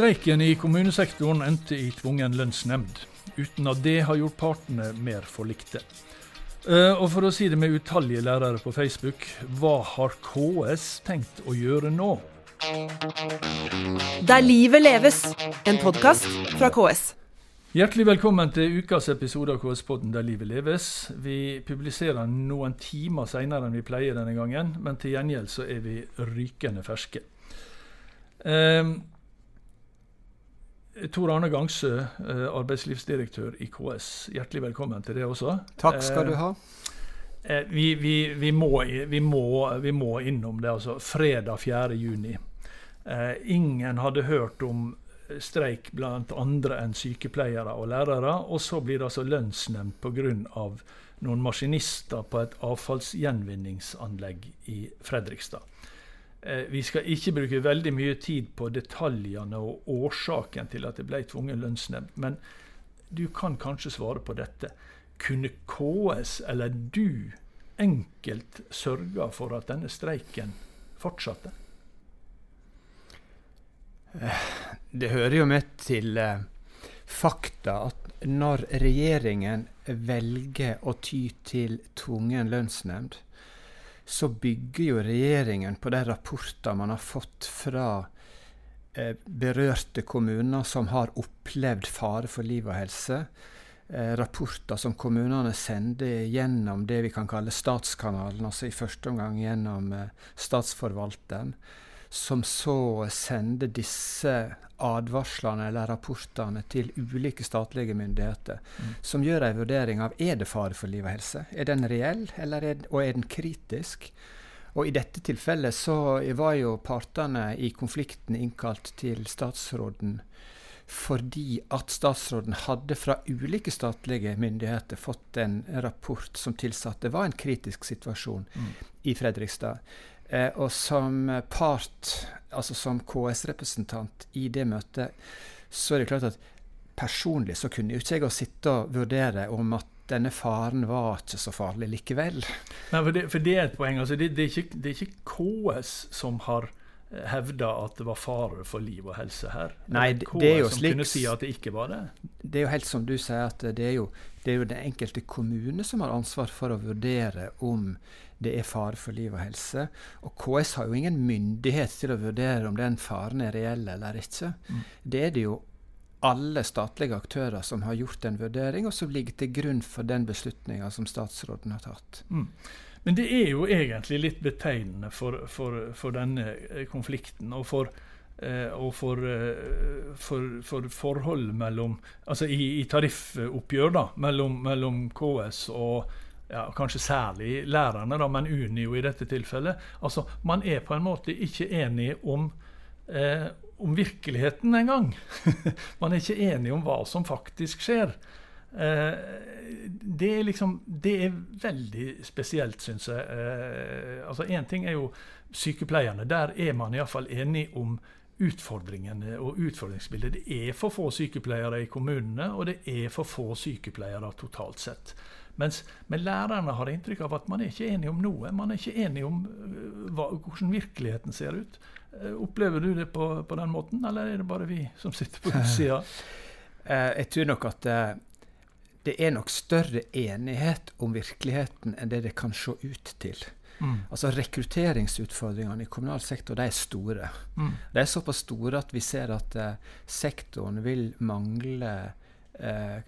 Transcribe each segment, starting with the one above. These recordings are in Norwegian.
Streiken i kommunesektoren endte i tvungen lønnsnemnd, uten at det har gjort partene mer forlikte. Eh, og for å si det med utallige lærere på Facebook, hva har KS tenkt å gjøre nå? Der livet leves, en podkast fra KS. Hjertelig velkommen til ukas episode av KS-podden Der livet leves. Vi publiserer noen timer senere enn vi pleier denne gangen, men til gjengjeld så er vi rykende ferske. Eh, Tor Arne Gangsø, eh, arbeidslivsdirektør i KS. Hjertelig velkommen til det også. Takk skal du ha. Eh, vi, vi, vi, må, vi, må, vi må innom det. altså Fredag 4. juni. Eh, ingen hadde hørt om streik blant andre enn sykepleiere og lærere. Og så blir det altså lønnsnemnd pga. noen maskinister på et avfallsgjenvinningsanlegg i Fredrikstad. Eh, vi skal ikke bruke veldig mye tid på detaljene og årsaken til at det ble tvungen lønnsnemnd. Men du kan kanskje svare på dette. Kunne KS eller du enkelt sørga for at denne streiken fortsatte? Det hører jo med til eh, fakta at når regjeringen velger å ty til tvungen lønnsnemnd, så bygger jo regjeringen på de rapporter man har fått fra eh, berørte kommuner som har opplevd fare for liv og helse. Eh, rapporter som kommunene sender gjennom det vi kan kalle statskanalen, altså i første omgang gjennom eh, statsforvalteren som så sender disse advarslene eller rapportene til ulike statlige myndigheter, mm. som gjør en vurdering av er det fare for liv og helse. Er den reell, er og er den kritisk? Og I dette tilfellet så var jo partene i konflikten innkalt til statsråden fordi at statsråden hadde fra ulike statlige myndigheter fått en rapport som tilsa at det var en kritisk situasjon mm. i Fredrikstad. Eh, og som part, altså som KS-representant i det møtet, så er det klart at personlig så kunne jo ikke jeg sitte og vurdere om at denne faren var ikke så farlig likevel. Nei, for det, for det er et poeng. Altså, det, det, er ikke, det, er ikke, KS som har hevda at det var fare for liv og helse her. Nei, det, det er jo som slik, kunne si at det ikke var det. Det er jo helt som du sier, at det er jo, det er jo den enkelte kommune som har ansvar for å vurdere om det er fare for liv og helse. Og KS har jo ingen myndighet til å vurdere om den faren er reell eller ikke. Mm. Det er det jo alle statlige aktører som har gjort en vurdering, og som ligger til grunn for den beslutninga som statsråden har tatt. Mm. Men det er jo egentlig litt betegnende for, for, for denne eh, konflikten. og for Uh, og for, uh, for, for, forhold mellom Altså i, i tariffoppgjør da, mellom, mellom KS og ja, kanskje særlig lærerne, da, men Unio i dette tilfellet. Altså, Man er på en måte ikke enig om, eh, om virkeligheten engang. man er ikke enig om hva som faktisk skjer. Eh, det, er liksom, det er veldig spesielt, syns jeg. Eh, altså Én ting er jo sykepleierne. Der er man iallfall enig om utfordringene og utfordringsbildet. Det er for få sykepleiere i kommunene, og det er for få sykepleiere totalt sett. Mens med lærerne har inntrykk av at man er ikke enig om noe. Man er ikke enig om uh, hva, hvordan virkeligheten ser ut. Opplever du det på, på, den måten, eller er det bare vi som sitter på utsida? Jeg tror nok at det er nok større enighet om virkeligheten enn det det kan se ut til. Mm. Altså Rekrutteringsutfordringene i kommunal sektor de er store. Mm. De er såpass store at vi ser at sektoren vil mangle eh,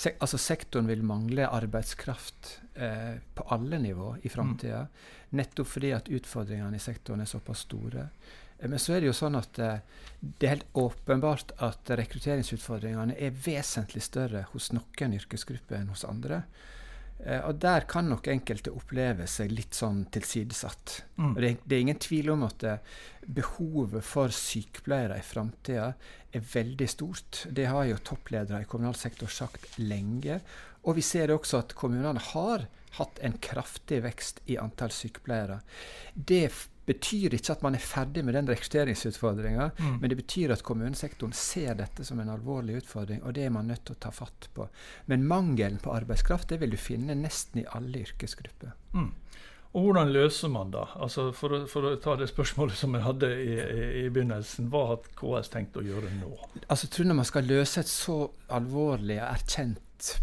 sek altså sektoren vil mangle arbeidskraft eh, på alle nivå i framtida. Mm. Nettopp fordi at utfordringene i sektoren er såpass store. Eh, men så er det jo sånn at eh, det er helt åpenbart at rekrutteringsutfordringene er vesentlig større hos noen yrkesgrupper enn hos andre. Eh, og der kan nok enkelte oppleve seg litt sånn tilsidesatt. Mm. Det, det, er ingen tvil om at eh, behovet for sykepleiere i framtida er veldig stort. Det har jo toppledere i kommunal sektor sagt lenge. Og vi ser også at kommunene har hatt en kraftig vekst i antall sykepleiere. Det betyr ikke at man er ferdig med den rekrutteringsutfordringa, mm. men det betyr at kommunesektoren ser dette som en alvorlig utfordring, og det er man nødt til å ta fatt på. Men mangelen på arbeidskraft det vil du finne nesten i alle yrkesgrupper. Mm. Og hvordan løser man da? Altså for, for å ta det spørsmålet som jeg hadde i, i, i, begynnelsen, hva har KS tenkt å gjøre nå? Altså, jeg tror Når man skal løse et så alvorlig og erkjent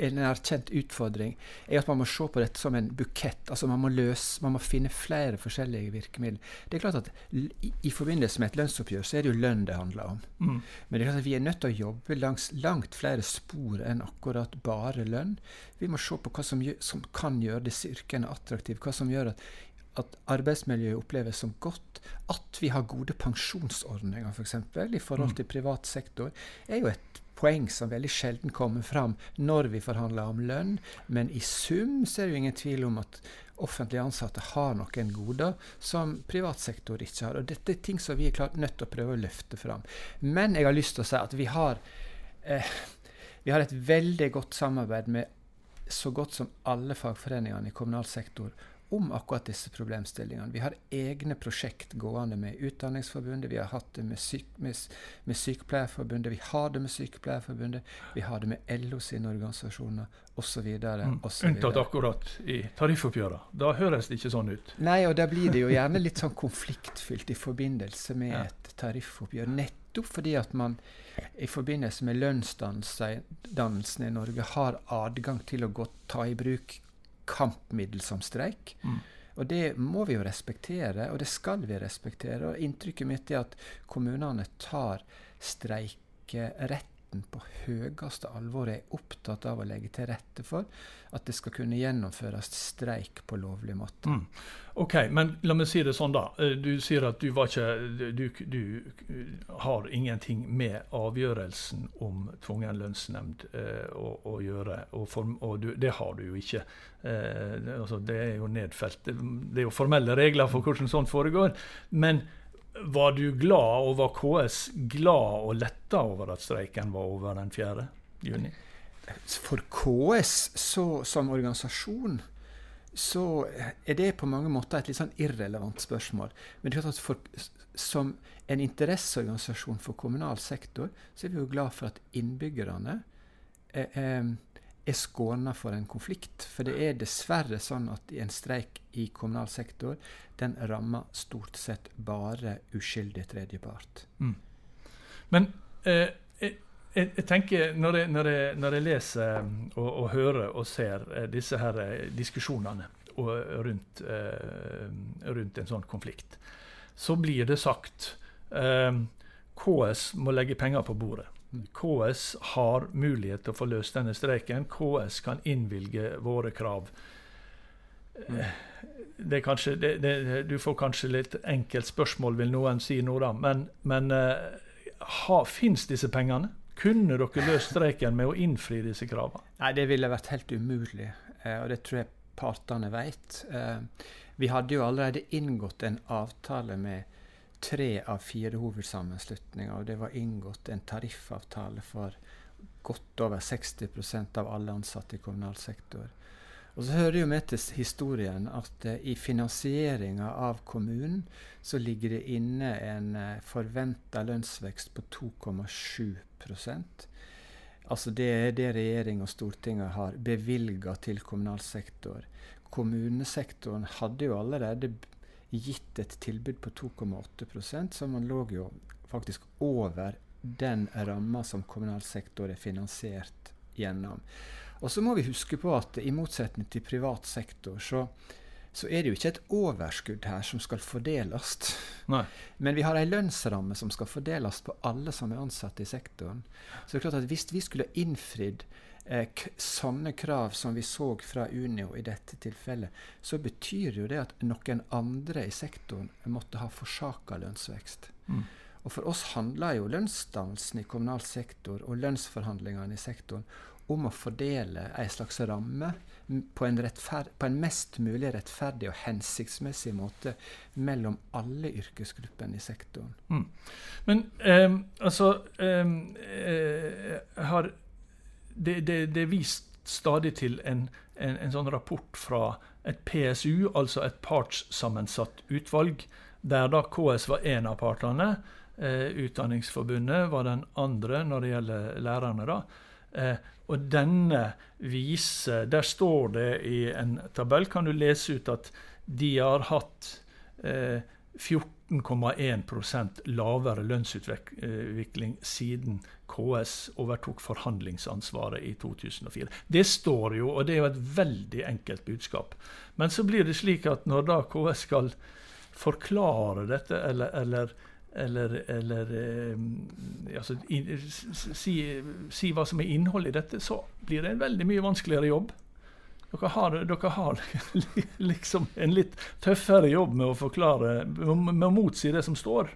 en erkjent utfordring er at man må se på dette som en bukett. altså Man må løse, man må finne flere forskjellige virkemidler. Det er klart at i, i forbindelse med et lønnsoppgjør så er det jo lønn det handler om. Mm. Men det er klart at vi er nødt til å jobbe langs langt flere spor enn akkurat bare lønn. Vi må se på hva som, gjør, som kan gjøre disse yrkene attraktive. Hva som gjør at at arbeidsmiljøet oppleves som godt. At vi har gode pensjonsordninger, f.eks. For i forhold mm. til privat sektor, er jo et poeng som veldig sjelden kommer fram når vi forhandler om lønn. Men i sum så er det jo ingen tvil om at offentlig ansatte har noen goder som privat sektor ikke har. Og dette er ting som vi er klart nødt til å prøve å løfte fram. Men jeg har lyst til å si at vi har, eh, vi har et veldig godt samarbeid med så godt som alle fagforeningene i kommunal sektor om akkurat disse problemstillingene. Vi har egne prosjekt gående med Utdanningsforbundet, vi har hatt det med, syk, med, med Sykepleierforbundet, vi har det med Sykepleierforbundet, vi har det med LO sine organisasjoner osv. Mm, unntatt akkurat i tariffoppgjørene. Da høres det ikke sånn ut. Nei, og da blir det jo gjerne litt sånn konfliktfylt i forbindelse med ja. et tariffoppgjør. Nettopp fordi at man i forbindelse med lønnsdannelsen i Norge har adgang til å gå, ta i bruk kampmiddel som streik. Mm. Og det må vi jo respektere, og det skal vi respektere. Og inntrykket mitt er at kommunene tar streikeretten på høyeste alvor er opptatt av å legge til rette for at det skal kunne gjennomføres streik på lovlig måte. Mm. Ok, men la meg si det sånn, da. Eh, du sier at du, ikke, du, du har ingenting med avgjørelsen om tvungen lønnsnemnd eh, å, å, gjøre. Og, for, og du, det har du jo ikke. Eh, altså, det er jo nedfelt. Det er jo formelle regler for hvordan sånt foregår. Men var du glad, og var KS glad og letta over at streiken var over den 4. juni? For KS så, som organisasjon så er det på mange måter et litt sånn irrelevant spørsmål. Men at for, som en interesseorganisasjon for kommunal sektor, så er vi jo glad for at innbyggerne eh, er, er skåna for en konflikt. For det er dessverre sånn at en streik i kommunal sektor, den rammer stort sett bare uskyldig tredjepart. Mm. Men eh, jeg, jeg, tenker, når jeg, når, jeg, når jeg, leser og, og, hører og ser eh, disse her diskusjonene diskusjonene rundt, eh, rundt, en sånn konflikt, så blir det sagt KS må legge penger på bordet. KS har mulighet til å få løst denne streiken. KS kan innvilge våre krav. Det kanskje, det, det, du får kanskje litt enkelt spørsmål, vil noen si nå, da. Men, men uh, fins disse pengene? Kunne dere løst streiken med å innfri disse kravene? Nei, det ville vært helt umulig, eh, og det tror jeg partene vet. Eh, vi hadde jo allerede inngått en avtale med tre av fire hovedsammenslutninger, og det var inngått en tariffavtale for godt over 60% av alle ansatte i kommunal sektor. Og så hører jo med til historien at uh, i finansieringa av kommunen så ligger det inne en uh, forventa lønnsvekst på 2,7 Altså det er det regjering og Stortinget har bevilga til kommunal sektor. Kommunesektoren hadde jo allerede gitt et tilbud på 2,8% så man lå jo faktisk over den ramma som kommunal sektor er finansiert gjennom. Og så må vi huske på at i motsetning til privat sektor, så, så er det jo ikke et overskudd her som skal fordeles. Nei. Men vi har ei lønnsramme som skal fordeles på alle som er ansatte i sektoren. Så det er klart at hvis vi skulle innfridd sånne krav som vi så fra Unio i dette tilfellet, så betyr jo det at noen andre i sektoren måtte ha forsaka lønnsvekst. Mm. Og for oss handler jo lønnsdannelsen i kommunal sektor og lønnsforhandlingene i sektoren om å fordele en slags ramme på en, på en, mest mulig rettferdig og hensiktsmessig måte mellom alle yrkesgruppene i sektoren. Mm. Men eh, altså eh, har det, det, det, er vist stadig til en, en, en, sånn rapport fra et PSU, altså et partssammensatt utvalg, der da KS var en av partene. Eh, Utdanningsforbundet var den andre når det gjelder lærerne. da, Eh, og denne viser Der står det i en tabell, kan du lese ut at de har hatt eh, 14,1% lavere lønnsutvikling siden KS overtok forhandlingsansvaret i 2004. Det står jo, og det er jo et veldig enkelt budskap. Men så blir det slik at når da KS skal forklare dette, eller, eller, eller, eller altså, si, si, hva som er innholdet i dette, så blir det en veldig mye vanskeligere jobb. Dere har, dere har, liksom en litt tøffere jobb med å forklare, med å motsi det som står.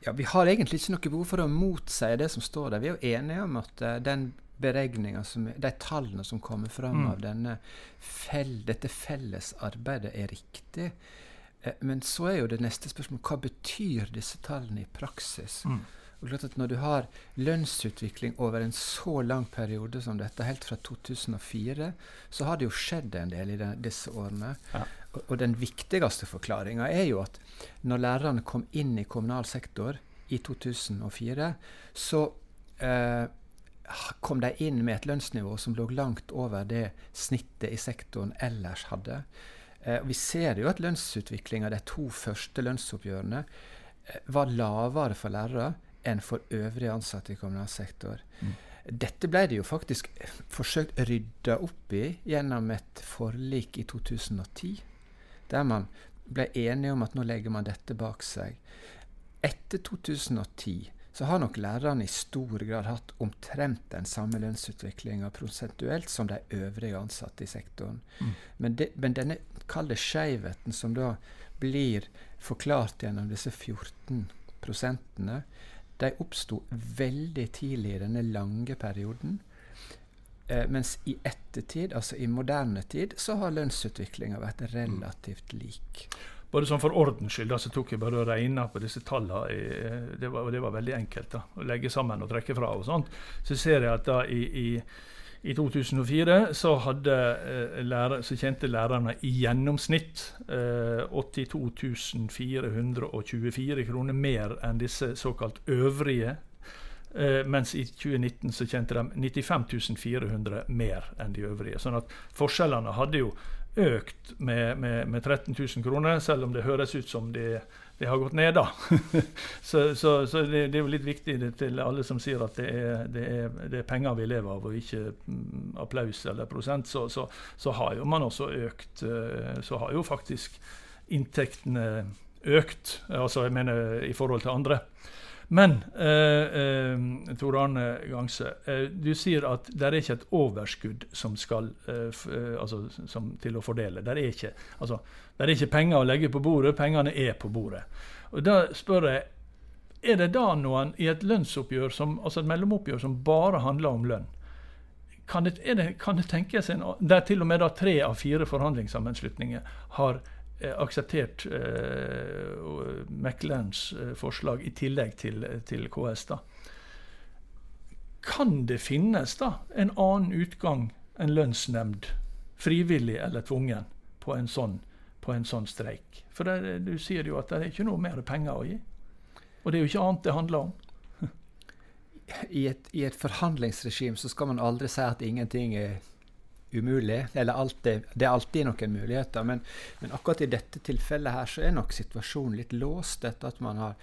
Ja, Vi har egentlig ikke noe behov for å motsi det som står der. Vi er jo enige om at uh, den beregninga, de tallene som kommer fram mm. av denne fell, dette felles arbeidet, er riktig. Uh, men så er jo det neste spørsmålet hva betyr disse tallene i praksis? Mm. Og klart at Når du har lønnsutvikling over en så lang periode som dette, helt fra 2004, så har det jo skjedd en del i de, disse årene. Ja. Og, og, den viktigste forklaringa er jo at når lærerne kom inn i kommunal sektor i 2004, så eh, kom de inn med et lønnsnivå som lå langt over det snittet i sektoren ellers hadde. Eh, vi ser jo at lønnsutviklinga de to første lønnsoppgjørene eh, var lavere for lærere enn for øvrige ansatte i kommunal sektor. Mm. Dette ble det jo faktisk forsøkt rydda opp i gjennom et forlik i 2010, der man ble enige om at nå legger man dette bak seg. Etter 2010 så har nok lærerne i stor grad hatt omtrent den samme lønnsutviklinga prosentuelt som de øvrige ansatte i sektoren. Mm. Men, de, men, denne kalde skeivheten som da blir forklart gjennom disse 14 prosentene, de oppsto veldig tidlig i denne lange perioden. Eh, mens i ettertid, altså i moderne tid, så har lønnsutviklinga vært relativt lik. Bare sånn For ordens skyld så tok jeg bare og regna på disse tallene. Det var, det var veldig enkelt da, å legge sammen og trekke fra. og sånt. Så ser jeg at da i, i i 2004 så, hadde, eh, lærer, så kjente lærerne i gjennomsnitt eh, 82 424 kroner mer enn disse såkalt øvrige. Eh, mens i 2019 så kjente de 95 400 mer enn de øvrige. Sånn at forskjellene hadde jo økt med, med, med 13 000 kroner, selv om det høres ut som det det har gått ned, da. så, så, så det, det, er jo litt viktig til alle som sier at det er, det er, det er penger vi lever av, og ikke mm, applaus eller prosent. Så, så, har jo man også økt eh, Så har jo faktisk inntektene økt, altså jeg mener i forhold til andre. Men eh, eh, Tor Arne Gangse, eh, du sier at det er ikke et overskudd som skal, eh, altså, som til å fordele. Det er, ikke, altså, det er ikke penger å legge på bordet, pengene er på bordet. Og Da spør jeg, er det da noen i et lønnsoppgjør, som, altså et mellomoppgjør som bare handler om lønn, kan det, det, kan det tenkes en, der til og med da tre av fire forhandlingssammenslutninger har akseptert eh, meklerens uh, forslag i tillegg til, til, KS. da. Kan det finnes da en annen utgang enn lønnsnemnd, frivillig eller tvungen, på en sånn, på en sånn streik? For det, du sier jo at det er ikke noe mer penger å gi. Og det er jo ikke annet det handler om. I et, i et forhandlingsregime så skal man aldri si at ingenting er umulig. Eller alltid, det er alltid noen muligheter. Men, men, akkurat i dette tilfellet her så er nok situasjonen litt låst etter at man har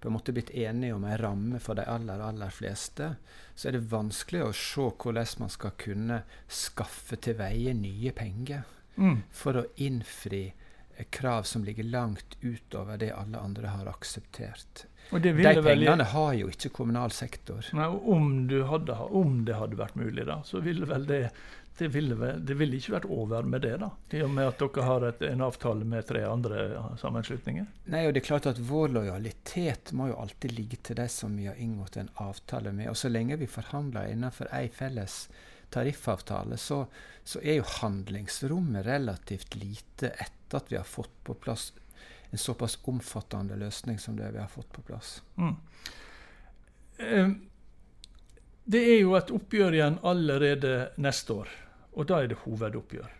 på en måte blitt enige om en ramme for de aller, aller fleste. Så er det vanskelig å se hvordan man skal kunne skaffe til veie nye penger mm. for å innfri krav som ligger langt utover det alle andre har akseptert. De pengene har jo ikke kommunal sektor. Nei, om, hadde, om, det hadde vært mulig, da, så ville vel det det ville, det ville, ikke vært over med det, da, i og med at dere har et, en avtale med tre andre sammenslutninger? Nei, og det er klart at Vår lojalitet må jo alltid ligge til de som vi har inngått en avtale med. Og så lenge vi forhandler innenfor ei felles tariffavtale, så, så, er jo handlingsrommet relativt lite etter at vi har fått på plass en såpass omfattende løsning som det vi har fått på plass. Mm. Det er jo et oppgjør igjen allerede neste år, og da er det hovedoppgjør.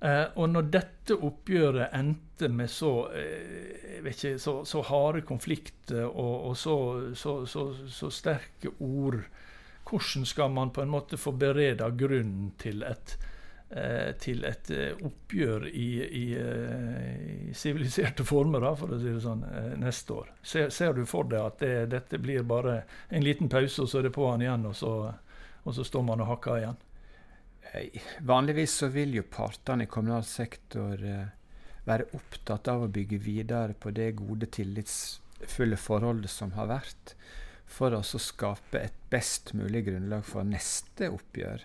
Eh, og når dette oppgjøret endte med så, eh, så, så harde konflikter og, og så, så, sterke ord hvordan skal man på en måte få bereda grunnen til et til et eh, oppgjør i, i siviliserte former, da, for å si det sånn, neste år. Ser, ser du for deg at det, dette blir bare en liten pause, og så er det på'n igjen, og så, og så står man og hakker igjen? Vanligvis så vil jo partene i kommunal sektor være opptatt av å bygge videre på det gode, tillitsfulle forholdet som har vært, for å skape et best mulig grunnlag for neste oppgjør.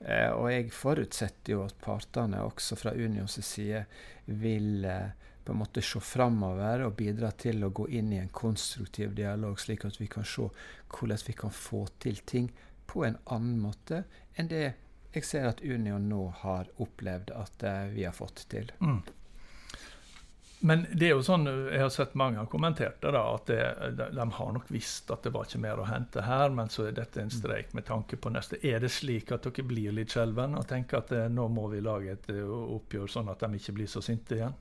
Eh, og jeg forutsetter jo at partene også fra Unions side vil eh, på en måte se framover og bidra til å gå inn i en konstruktiv dialog, slik at vi kan se hvordan vi kan få til ting på en annen måte enn det jeg ser at Union nå har opplevd at eh, vi har fått til. Mm. Men det er jo sånn, jeg har sett mange har kommentert det, da, at det, de, de, har nok visst at det var ikke mer å hente her, men så er dette en streik med tanke på neste. Er det slik at dere blir litt skjelven og tenker at eh, nå må vi lage et eh, oppgjør sånn at de ikke blir så sinte igjen?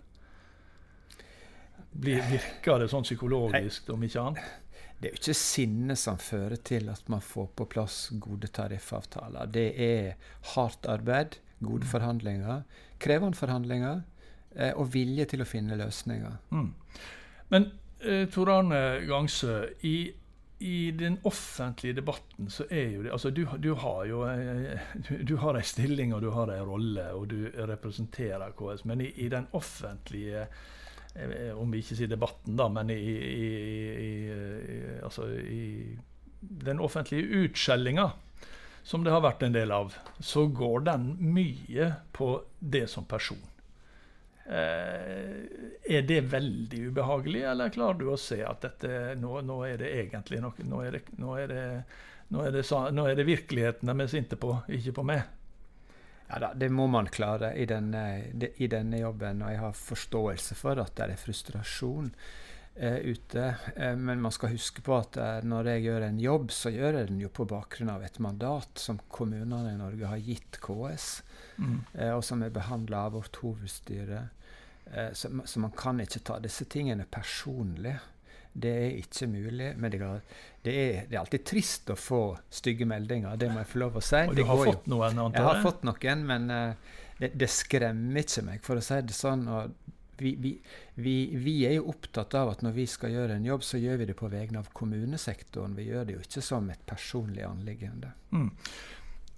Blir, virker det sånn psykologisk, om ikke annet? Det er jo ikke sinnet som fører til at man får på plass gode tariffavtaler. Det er hardt arbeid, gode mm. forhandlinger, krevende forhandlinger eh, og vilje til å finne løsninger. Mm. Men eh, Tor Arne Gangsø, i, i, den offentlige debatten så er jo det altså Du, du har jo eh, du, har en stilling og du har en rolle, og du representerer KS, men i, i den offentlige eh, om vi ikke sier debatten, da, men i, i, altså i den offentlige utskjellinga, som det har vært en del av, så går den mye på det som person. Eh, er det veldig ubehagelig, eller klarer du å se at dette, nå, nå er det egentlig noe nå nå, det, nå, er det, virkeligheten de er sinte på, ikke på meg? Ja da, Det må man klare i denne, i denne jobben. Og jeg har forståelse for at det er frustrasjon eh, ute. Eh, men man skal huske på at eh, når jeg gjør en jobb, så gjør jeg den jo på bakgrunn av et mandat som kommunene i Norge har gitt KS, mm. Eh, og som er behandla av vårt hovedstyre. Eh, så, så, man kan ikke ta disse tingene personlig. Det er ikke mulig. Men det er, det, er, det er, alltid trist å få stygge meldinger, det må jeg få lov å si. Og du har fått noen, antar jeg? Jeg har fått noen, men uh, det, det, skremmer ikke meg, for å si det sånn. Vi, vi, vi, vi, er jo opptatt av at når vi skal gjøre en jobb, så gjør vi det på vegne av kommunesektoren. Vi gjør det jo ikke som et personlig anliggende. Mm.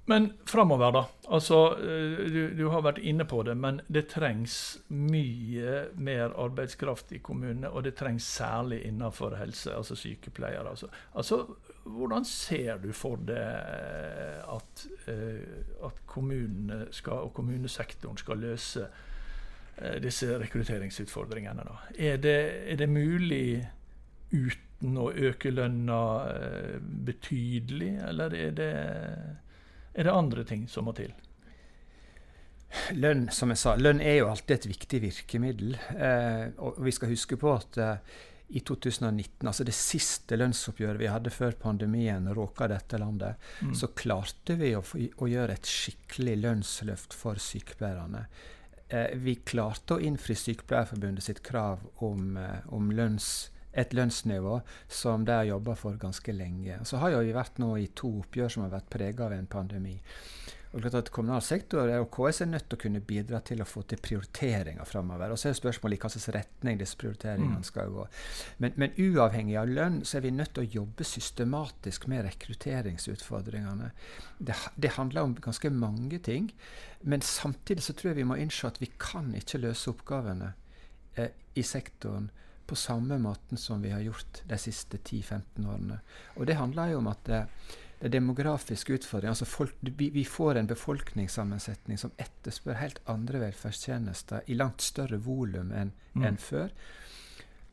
Men framover, da. Altså, eh, du, du, har vært inne på det, men det trengs mye mer arbeidskraft i kommunene. Og det trengs særlig innenfor helse, altså sykepleiere. Altså. altså hvordan ser du for deg at, eh, at kommunene skal, og kommunesektoren skal løse eh, disse rekrutteringsutfordringene? Da? Er, det, er det mulig uten å øke lønna betydelig, eller er det er det andre ting som må til? Lønn som jeg sa, lønn er jo alltid et viktig virkemiddel. Eh, og vi skal huske på at eh, i 2019, altså det siste lønnsoppgjøret vi hadde før pandemien råka dette landet, mm. så klarte vi å, å, gjøre et skikkelig lønnsløft for sykepleierne. Eh, vi klarte å innfri Sykepleierforbundet sitt krav om, eh, om lønns et lønnsnivå som de har jobba for ganske lenge. Så har jo vi vært nå i to oppgjør som har vært prega av en pandemi. Og klart at Kommunal sektor og KS er nødt til å kunne bidra til å få til prioriteringer framover. Og så er spørsmålet i hvilken retning disse prioriteringene mm. skal gå. Men, men, uavhengig av lønn så er vi nødt til å jobbe systematisk med rekrutteringsutfordringene. Det, det handler om ganske mange ting. Men samtidig så tror jeg vi må innse at vi kan ikke løse oppgavene eh, i sektoren på samme måten som vi har gjort de siste 10-15 årene. Og det handler jo om at det, det demografiske utfordringer. Altså folk, vi, vi, får en befolkningssammensetning som etterspør helt andre velferdstjenester i langt større volum enn mm. en før.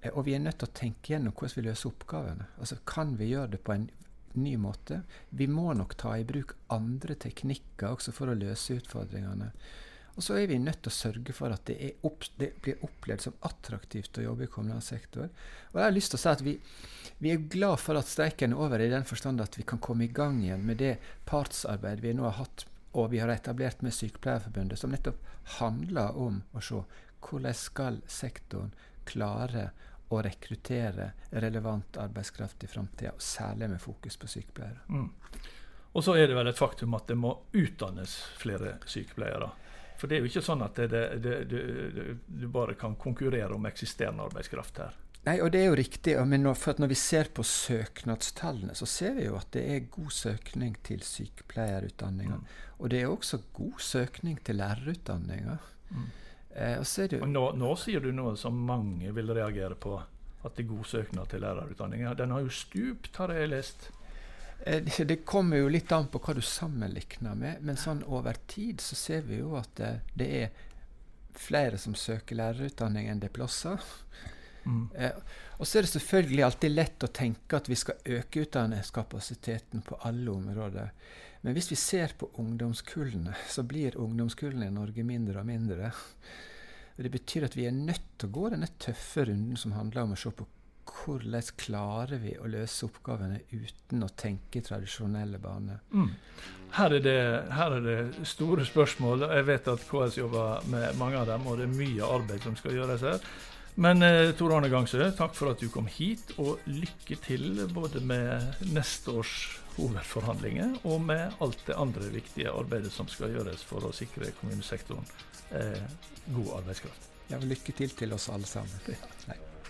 Eh, og vi er nødt til å tenke gjennom hvordan vi løser oppgavene. Altså, kan vi gjøre det på en ny måte? Vi må nok ta i bruk andre teknikker også for å løse utfordringene. Og så er vi nødt til å sørge for at det, opp, det, blir opplevd som attraktivt å jobbe i kommunal sektor. Og jeg har lyst til å si at vi, vi er glad for at streiken er over, i den forstand at vi kan komme i gang igjen med det partsarbeidet vi nå har hatt og vi har etablert med Sykepleierforbundet, som nettopp handler om å se hvordan skal sektoren klare å rekruttere relevant arbeidskraft i framtida, særlig med fokus på sykepleiere. Mm. Og så er det vel et faktum at det må utdannes flere sykepleiere. For det er jo ikke sånn at det, det, det, du bare kan konkurrere om eksisterende arbeidskraft her. Nei, og det er jo riktig. Men når, for når vi ser på søknadstallene, så ser vi jo at det er god søkning til sykepleierutdanninga. Mm. Og det er også god søkning til lærerutdanninga. Mm. Eh, og nå, nå, sier du noe som mange vil reagere på. At det er god søknad til lærerutdanninga. Den har jo stupt, har jeg lest. Eh, det kommer jo litt an på hva du sammenligner med, men sånn over tid så ser vi jo at det, det er flere som søker lærerutdanning enn det er plasser. Mm. Eh, og så er det selvfølgelig alltid lett å tenke at vi skal øke utdanningskapasiteten på alle områder. Men hvis vi ser på ungdomskullene, så blir ungdomskullene i Norge mindre og mindre. Det betyr at vi er nødt til å gå denne tøffe runden som handler om å se på hvordan klarer vi å løse oppgavene uten å tenke tradisjonelle baner? Mm. Her, er det, her, er det, store spørsmål. Jeg vet at KS jobber med mange av dem, og det er mye arbeid som skal gjøres her. Men eh, Tor Arne Gangsø, takk for at du kom hit, og lykke til både med neste års hovedforhandlinger og med alt det andre viktige arbeidet som skal gjøres for å sikre kommunesektoren eh, god arbeidskraft. Ja, lykke til til oss alle sammen. Ja.